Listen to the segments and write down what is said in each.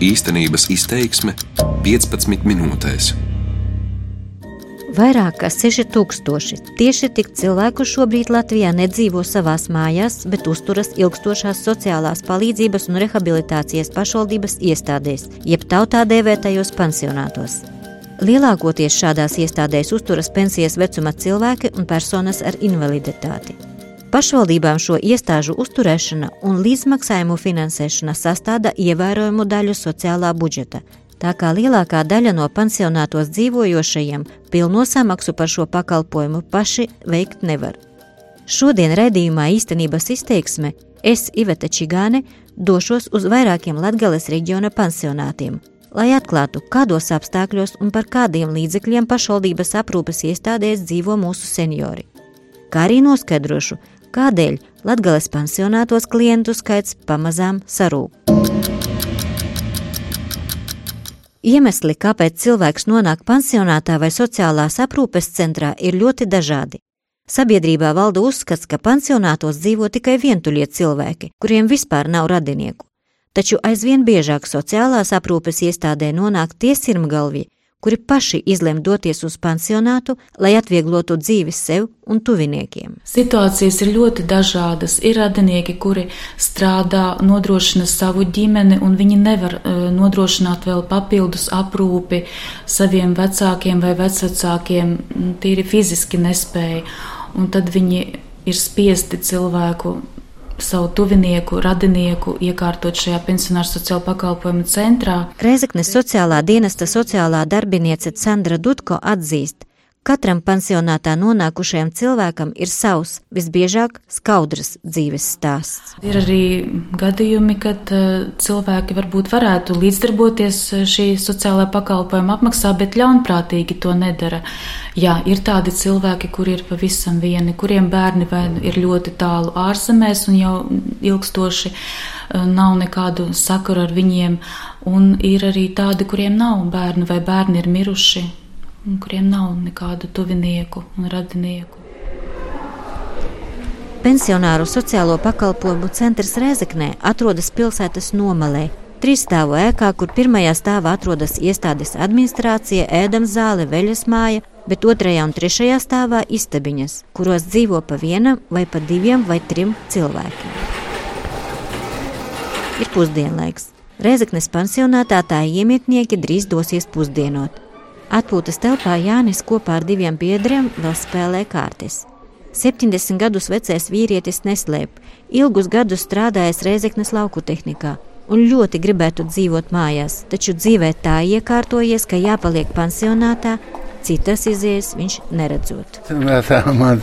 Īstenības izteiksme 15 minūtēs. Vairāk kā 6000 tieši tik cilvēku šobrīd Latvijā nedzīvo savās mājās, bet uzturas ilgstošās sociālās palīdzības un rehabilitācijas pašvaldības iestādēs, jeb tautā dēvētajos pansionātos. Lielākoties šādās iestādēs uzturas pensijas vecuma cilvēki un personas ar invaliditāti. Pašvaldībām šo iestāžu uzturēšana un līdzmaksājumu finansēšana sastāda ievērojumu daļu sociālā budžeta, tā kā lielākā daļa no pansionātos dzīvojošajiem pilno samaksu par šo pakalpojumu paši veikt nevar. Šodien redzījumā īstenības izteiksme es, Iveta Čigāne, došos uz vairākiem Latgales reģiona pansionātiem, lai atklātu, kādos apstākļos un par kādiem līdzekļiem pašvaldības aprūpes iestādēs dzīvo mūsu seniori. Kā arī noskaidrošu, kādēļ Latgales pansionātos klientu skaits pamazām sarūk. Iemesli, kāpēc cilvēks nonāk pansionātā vai sociālās aprūpes centrā, ir ļoti dažādi. Sabiedrībā valda uzskats, ka pansionātos dzīvo tikai vientuļie cilvēki, kuriem vispār nav radinieku. Taču aizvien biežāk sociālās aprūpes iestādē nonāk tie sirmgalvji, kuri paši izlem doties uz pansionātu, lai atvieglotu dzīvi sev un tuviniekiem. Situācijas ir ļoti dažādas. Ir radinieki, kuri strādā, nodrošina savu ģimeni, un viņi nevar uh, nodrošināt vēl papildus aprūpi saviem vecākiem vai vecvecākiem, tīri fiziski nespēja. Un tad viņi ir spiesti cilvēku savu tuvinieku, radinieku iekārtot šajā pensionāru sociālo pakalpojumu centrā. Reizeknes sociālā dienesta sociālā darbiniece Sandra Dutko atzīst, Katram pansionātā nonākušajam cilvēkam ir savs, visbiežāk skaudrs dzīves stāsts. Ir arī gadījumi, kad uh, cilvēki varbūt varētu līdzdarboties eh, šī sociālā pakalpojuma apmaksā, bet ļaunprātīgi to nedara. Jā, ir tādi cilvēki, kuri ir pavisam vieni, kuriem bērni vai ir ļoti tālu ārzemēs un jau ilgstoši uh, nav nekādu sakaru ar viņiem, un ir arī tādi, kuriem nav bērnu vai bērni ir miruši kuriem nav nekādu tuvinieku un radinieku. Pensionāru sociālo pakalpojumu centrs Rēzeknē atrodas pilsētas nomalē, trīsstāvu ēkā, kur pirmajā stāvā atrodas iestādes administrācija, ēdams zāle, veļas māja, bet otrajā un trešajā stāvā istabiņas, kuros dzīvo pa vienam vai pa diviem vai trim cilvēkiem. Ir pusdienlaiks. Rēzeknes pansionātā tā iemietnieki drīz dosies pusdienot. Atpūtas telpā Jānis kopā ar diviem biedriem vēl spēlē kārtas. 70 gadus vecais vīrietis neslēp, ilgus gadus strādājis Reizeknas lauku tehnikā un ļoti gribētu dzīvot mājās, taču dzīvē tā iekārtojies, ka jāpaliek pansionātā, citas izējas viņš neredzot. Tā man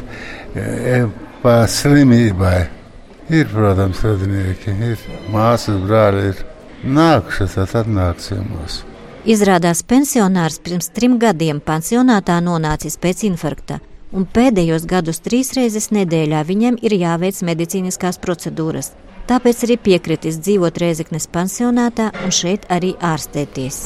ir pa slimībai. Ir, protams, radinieki, ir māsas, brāļi, ir nākušas, tad atnāk ciemos. Izrādās pensionārs pirms trim gadiem pansionātā nonācis pēc infarkta, un pēdējos gadus trīs reizes nedēļā viņam ir jāveic medicīniskās procedūras. Tāpēc arī piekritis dzīvot Reizeknes pansionātā un šeit arī ārstēties.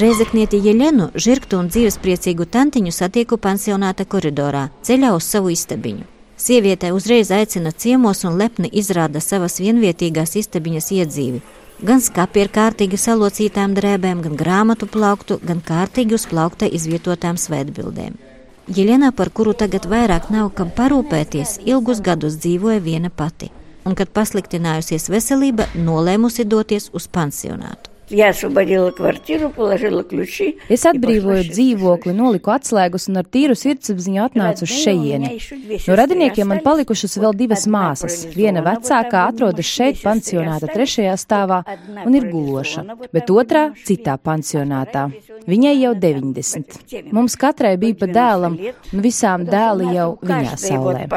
Reizeknieti Jeļenu, žirgtu un dzīvespriecīgu tantiņu satieku pansionāta koridorā, ceļā uz savu istabiņu. Sieviete uzreiz aicina ciemos un lepni izrāda savas vienvietīgās istabiņas iedzīvi, Gan skapi ar kārtīgi salocītām drēbēm, gan grāmatu plauktu, gan kārtīgi uz plaukta izvietotām svētbildēm. Jeļena, par kuru tagad vairāk nav kam parūpēties, ilgus gadus dzīvoja viena pati, un, kad pasliktinājusies veselība, nolēmusi doties uz pansionātu. Я освободила квартиру, положила ключи. Es atbrīvoju dzīvokli, noliku atslēgas un ar tīru sirdsapziņu atnācu uz šejieni. No radiniekiem man palikušas vēl divas māsas. Viena vecākā atrodas šeit pansionāta trešajā stāvā un ir guloša, bet otrā citā pansionātā. Viņai jau 90. Mums katrai bija pa dēlam, un visām dēli jau viņā saulē.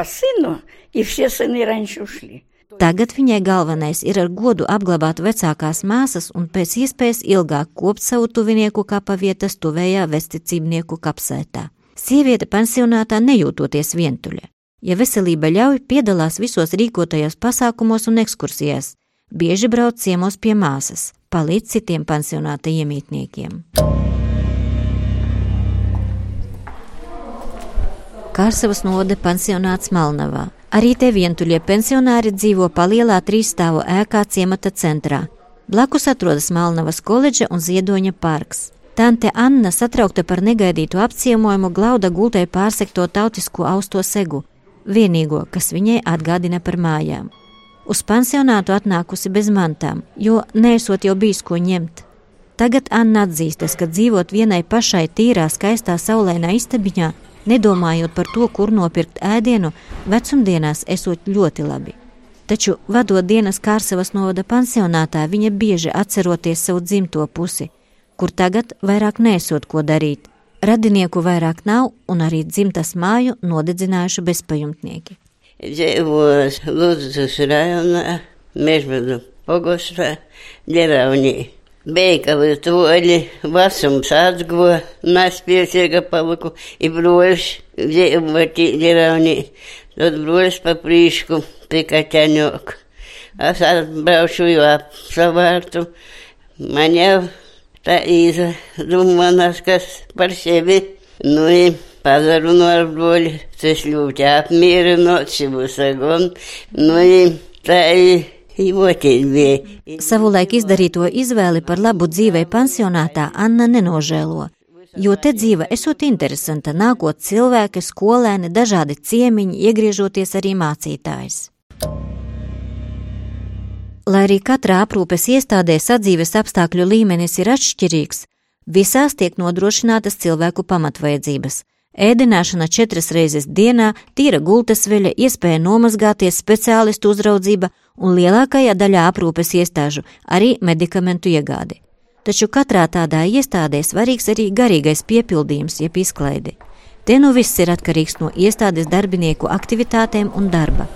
Tagad viņai galvenais ir ar godu apglabāt vecākās māsas un pēc iespējas ilgāk kopt savu tuvinieku kapa vietas tuvējā vesticībnieku kapsētā. Sieviete pensionātā nejūtoties vientuļa. Ja veselība ļauj, piedalās visos rīkotajos pasākumos un ekskursijās, bieži brauc ciemos pie māsas, palīdz citiem pensionāta iemītniekiem. Kārsavas node pensionāts Malnavā. Arī te vientuļie pensionāri dzīvo palielā trīsstāvu ēkā ciemata centrā. Blakus atrodas Malnavas koledža un Ziedoņa parks. Tante Anna, satraukta par negaidītu apciemojumu, glauda gultē pārsekto tautisko austo segu, vienīgo, kas viņai atgādina par mājām. Uz pansionātu atnākusi bez mantām, jo nesot jau bijis ko ņemt. Tagad Anna atzīstas, ka dzīvot vienai pašai tīrā, skaistā, saulēnā istabiņā nedomājot par to, kur nopirkt ēdienu, vecumdienās esot ļoti labi. Taču, vadot dienas Kārsavas novada pansionātā, viņa bieži atceroties savu dzimto pusi, kur tagad vairāk nesot ko darīt. Radinieku vairāk nav, un arī dzimtas māju nodedzinājuši bezpajumtnieki. Dzīvos Lūdzes rajonā, Mežvadu pogostā, Ģeraunī. Beigali toļi, vasums atguva, naspieciega paliku, i broļš dzīvoti ģeraunī, tad broļš pa prīšku pie kaķaņok. Es atbraušu jau ap savārtu, man jau tā īza domānas, kas par sevi, nu, i pazarunu ar broļi, tas ļoti apmierinots, šī būs agon, nu, i tā ir. Savulaik izdarīto izvēli par labu dzīvei pansionātā Anna nenožēlo, jo te dzīve esot interesanta, nākot cilvēki, skolēni, dažādi ciemiņi, iegriežoties arī mācītājs. Lai arī katrā aprūpes iestādē sadzīves apstākļu līmenis ir atšķirīgs, visās tiek nodrošinātas cilvēku pamatvajadzības. Ēdināšana četras reizes dienā, tīra gultasveļa, iespēja nomazgāties, speciālistu uzraudzība un lielākajā daļā aprūpes iestāžu arī medikamentu iegādi. Taču katrā tādā iestādē svarīgs arī garīgais piepildījums, jeb izklaide. Te nu viss ir atkarīgs no iestādes darbinieku aktivitātēm un darba.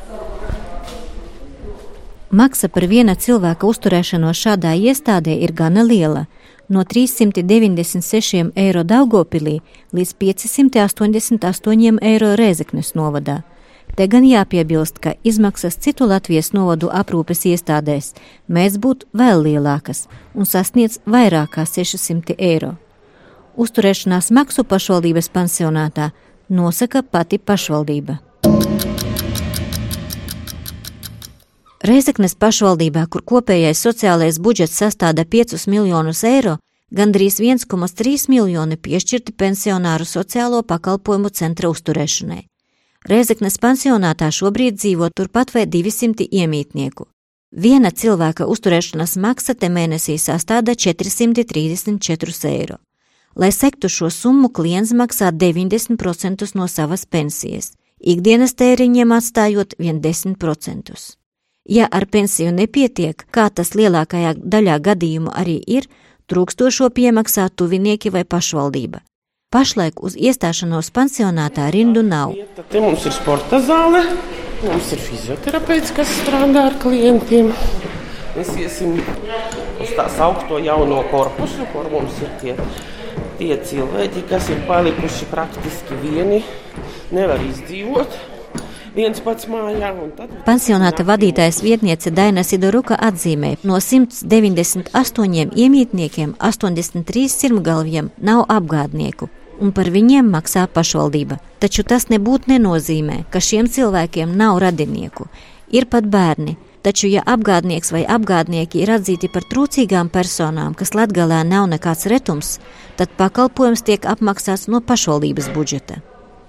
Maksa par viena cilvēka uzturēšanos šādā iestādē ir gana liela – no 396 eiro Daugopilī līdz 588 eiro Rēzeknes novadā. Te gan jāpiebilst, ka izmaksas citu Latvijas novadu aprūpes iestādēs mēdz būt vēl lielākas un sasniedz vairāk kā 600 eiro. Uzturēšanās maksu pašvaldības pansionātā nosaka pati pašvaldība. Reizeknes pašvaldībā, kur kopējais sociālais budžets sastāda 5 miljonus eiro, gandrīz 1,3 miljoni piešķirti pensionāru sociālo pakalpojumu centra uzturēšanai. Reizeknes pansionātā šobrīd dzīvo turpat vai 200 iemītnieku. Viena cilvēka uzturēšanas maksa te mēnesī sastāda 434 eiro. Lai sektu šo summu, klients maksā 90% no savas pensijas, ikdienas tēriņiem atstājot vien 10%. Ja ar pensiju nepietiek, kā tas lielākajā daļā gadījumu arī ir, trūkstošo piemaksā tuvinieki vai pašvaldība. Pašlaik uz iestāšanos pansionātā rindu nav. Te mums ir sporta zāle, mums ir fizioterapeits, kas strādā ar klientiem. Mēs iesim uz tās augsto jauno korpusu, kur mums ir tie, tie cilvēki, kas ir palikuši praktiski vieni, nevar izdzīvot viens pats mājā. Tad... Pansionāta vadītājas vietniece Daina Sidoruka atzīmē, no 198 iemītniekiem 83 sirmgalviem nav apgādnieku. Un par viņiem maksā pašvaldība. Taču tas nebūtu nenozīmē, ka šiem cilvēkiem nav radinieku. Ir pat bērni, taču, ja apgādnieks vai apgādnieki ir atzīti par trūcīgām personām, kas latgalē nav nekāds retums, tad pakalpojums tiek apmaksāts no pašvaldības budžeta.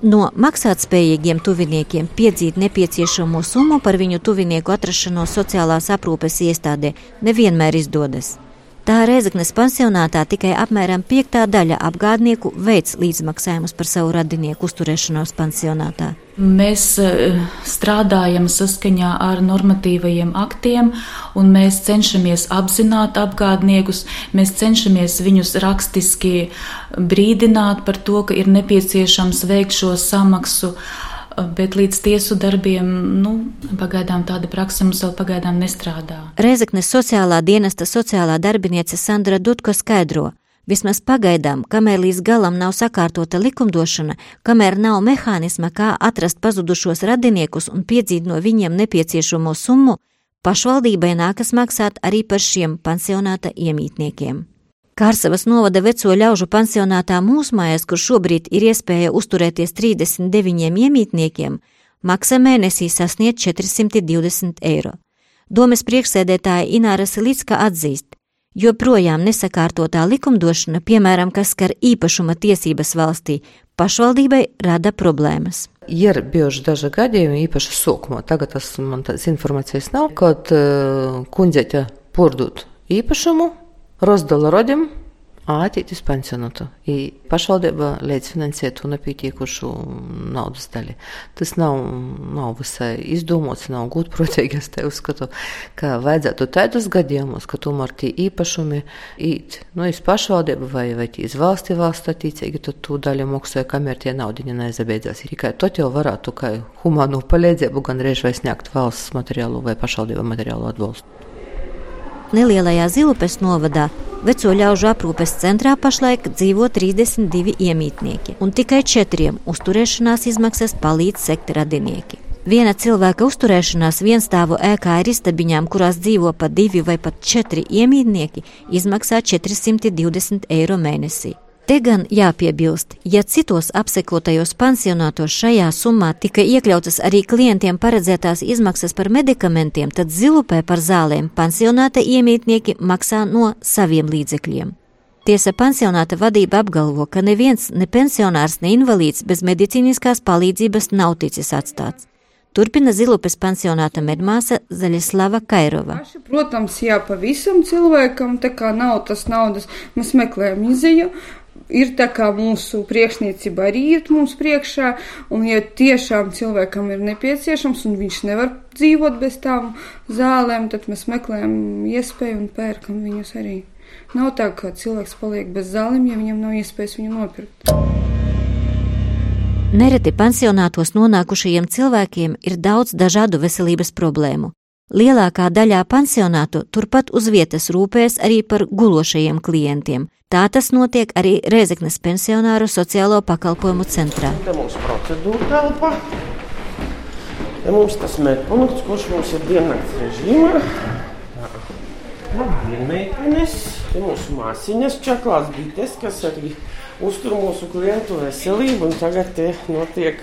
No maksātspējīgiem tuviniekiem piedzīt nepieciešamo summu par viņu tuvinieku atrašanos sociālās aprūpes iestādē nevienmēr izdodas. Tā Reizeknes pansionātā tikai apmēram piektā daļa apgādnieku veids līdzmaksājumus par savu radinieku uzturēšanos pansionātā. Mēs eh, strādājam saskaņā ar normatīvajiem aktiem, un mēs cenšamies apzināt apgādniekus, mēs cenšamies viņus rakstiski brīdināt par to, ka ir nepieciešams veikt šo samaksu bet līdz tiesu darbiem, nu, pagaidām tāda praksa mums vēl pagaidām nestrādā. Reizeknes sociālā dienesta sociālā darbiniece Sandra Dutko skaidro. Vismaz pagaidām, kamēr līdz galam nav sakārtota likumdošana, kamēr nav mehānisma, kā atrast pazudušos radiniekus un piedzīt no viņiem nepieciešamo summu, pašvaldībai nākas maksāt arī par šiem pansionāta iemītniekiem. Kārsavas novada veco ļaužu pansionātā mūsmājās, kur šobrīd ir iespēja uzturēties 39 iemītniekiem, maksa mēnesī sasniedz 420 eiro. Domes priekšsēdētāja Ināra Silicka atzīst, joprojām nesakārtotā likumdošana, piemēram, kas skar īpašuma tiesības valstī, pašvaldībai rada problēmas. Ir bijuši daži gadījumi, īpaši sākumā. Tagad tas man tādas informācijas nav, kad uh, kundzeķa pordūt īpašumu, rozdala rodiem, ātīt uz pensionātu. Pašvaldība līdzfinansē to nepietīkušu naudas daļu. Tas nav, nav visai izdomāts, nav gudprātīgi. Es te uzskatu, ka vajadzētu tādus gadījumus, ka tomēr tie īpašumi īt nu, iz pašvaldību vai, vai iz valsti valsts attīcīgi, tad tu daļu maksāja, kamēr tie naudiņa nezabeidzās. Tikai tot jau varētu kā humānu palīdzību gan reiz vai sniegt valsts materiālu vai pašvaldību materiālu atbalstu. Nelielajā Zilupes novadā Veco ļaužu aprūpes centrā pašlaik dzīvo 32 iemītnieki, un tikai četriem uzturēšanās izmaksas palīdz sekt radinieki. Viena cilvēka uzturēšanās vienstāvu ēkā ar istabiņām, kurās dzīvo pat divi vai pat četri iemītnieki, izmaksā 420 eiro mēnesī. Te gan jāpiebilst, ja citos apsekotajos pansionātos šajā summā tika iekļautas arī klientiem paredzētās izmaksas par medikamentiem, tad zilupē par zālēm pansionāta iemītnieki maksā no saviem līdzekļiem. Tiesa pansionāta vadība apgalvo, ka neviens, ne pensionārs, ne invalīds bez medicīniskās palīdzības nav ticis atstāts. Turpina Zilupes pansionāta medmāsa Zaļaslava Kairova. Protams, jā, pavisam cilvēkam tā kā nav tas naudas, mēs meklējam izēju, ir tā kā mūsu priekšniecība arī ir mums priekšā, un ja tiešām cilvēkam ir nepieciešams un viņš nevar dzīvot bez tām zālēm, tad mēs meklējam iespēju un pērkam viņus arī. Nav tā, ka cilvēks paliek bez zālēm, ja viņam nav iespējas viņu nopirkt. Nereti pansionātos nonākušajiem cilvēkiem ir daudz dažādu veselības problēmu. Lielākā daļā pansionātu turpat uz vietas rūpēs arī par gulošajiem klientiem. Tā tas notiek arī Rēzeknes pensionāru sociālo pakalpojumu centrā. Te mums procedūra telpa. Te mums tas medpunkts, kurš mums ir diennakts režīmā. Vienmeitenes, te mūsu māsiņas čaklās bites, kas arī uztur mūsu klientu veselību, un tagad notiek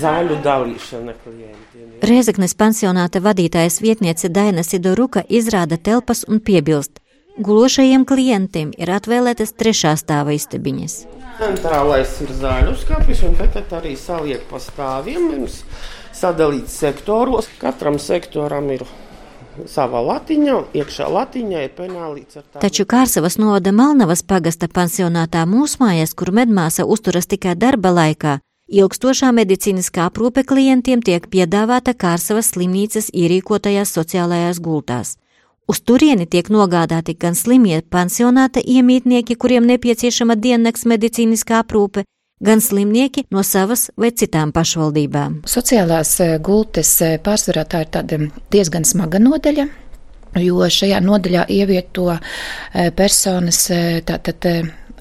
zāļu dalīšana klientiem. Rēzaknes pansionāta vadītājas vietniece Daina Sidoruka izrāda telpas un piebilst. Gulošajiem klientiem ir atvēlētas trešā stāva istabiņas. Centrālais ir zāļu skapis, un tad arī saliek pa stāviem. Mums sadalīts sektoros. Katram sektoram ir savā latiņā, iekšā latiņā ir penālīts ar tādu. Taču Kārsavas novada Malnavas pagasta pansionātā mūsmājas, kur medmāsa uzturas tikai darba laikā, ilgstošā medicīniskā aprūpe klientiem tiek piedāvāta Kārsavas slimnīcas ierīkotajās sociālajās gultās. Uz turieni tiek nogādāti gan slimie pansionāta iemītnieki, kuriem nepieciešama diennakts medicīniskā aprūpe, gan slimnieki no savas vai citām pašvaldībām. Sociālās eh, gultes eh, pārsvarā tā ir tāda diezgan smaga nodaļa. Jo šajā nodaļā ievieto eh, personas tātad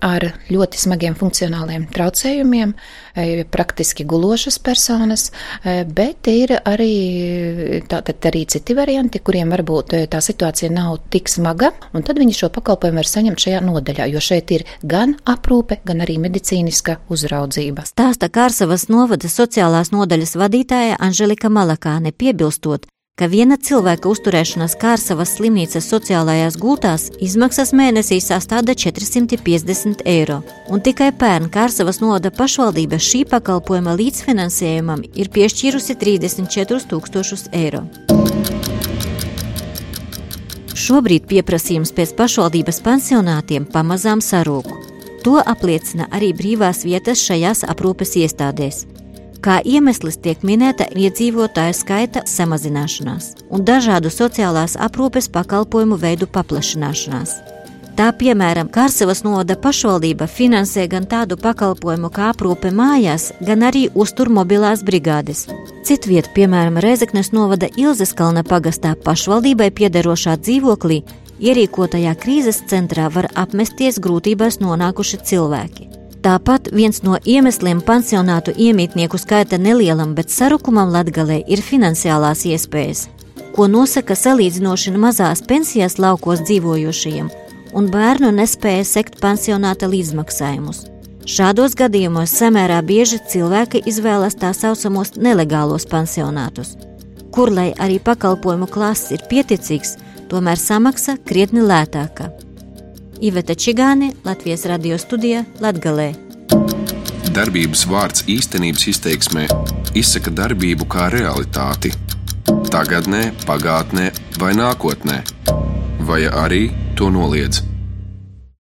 ar ļoti smagiem funkcionāliem traucējumiem, e, praktiski gulošas personas, e, bet ir arī, tātad arī citi varianti, kuriem varbūt e, tā situācija nav tik smaga, un tad viņi šo pakalpojumu var saņemt šajā nodaļā, jo šeit ir gan aprūpe, gan arī medicīniska uzraudzība. Stāsta Kārsavas novada sociālās nodaļas vadītāja Anželika Malakāne piebilstot, ka viena cilvēka uzturēšanās Kārsavas slimnīcas sociālajās gultās izmaksas mēnesī sastāda 450 eiro, un tikai pērn Kārsavas noda pašvaldība šī pakalpojuma līdzfinansējumam ir piešķīrusi 34 tūkstošus eiro. Šobrīd pieprasījums pēc pašvaldības pansionātiem pamazām sarūk. To apliecina arī brīvās vietas šajās aprūpes iestādēs. Kā iemesls tiek minēta iedzīvotāju skaita samazināšanās un dažādu sociālās aprūpes pakalpojumu veidu paplašināšanās. Tā piemēram, Kārsavas novada pašvaldība finansē gan tādu pakalpojumu kā aprūpe mājās, gan arī uztur mobilās brigādes. Citviet, piemēram, Reizeknes novada Ilzes kalna pagastā pašvaldībai piederošā dzīvoklī, ierīkotajā krīzes centrā var apmesties grūtībās nonākuši cilvēki. Tāpat viens no iemesliem pansionātu iemītnieku skaita nelielam, bet sarukumam Latgalē ir finansiālās iespējas, ko nosaka salīdzinoši mazās pensijās laukos dzīvojošajiem, un bērnu nespēja sekt pansionāta līdzmaksājumus. Šādos gadījumos samērā bieži cilvēki izvēlas tā saucamos nelegālos pansionātus, kur, lai arī pakalpojumu klases ir pieticīgs, tomēr samaksa krietni lētāka. Iveta Čigāne, Latvijas radio studijā Latgalē. Darbības vārds īstenības izteiksmē izsaka darbību kā realitāti. Tagatnē, pagātnē vai nākotnē, vai arī to noliedz.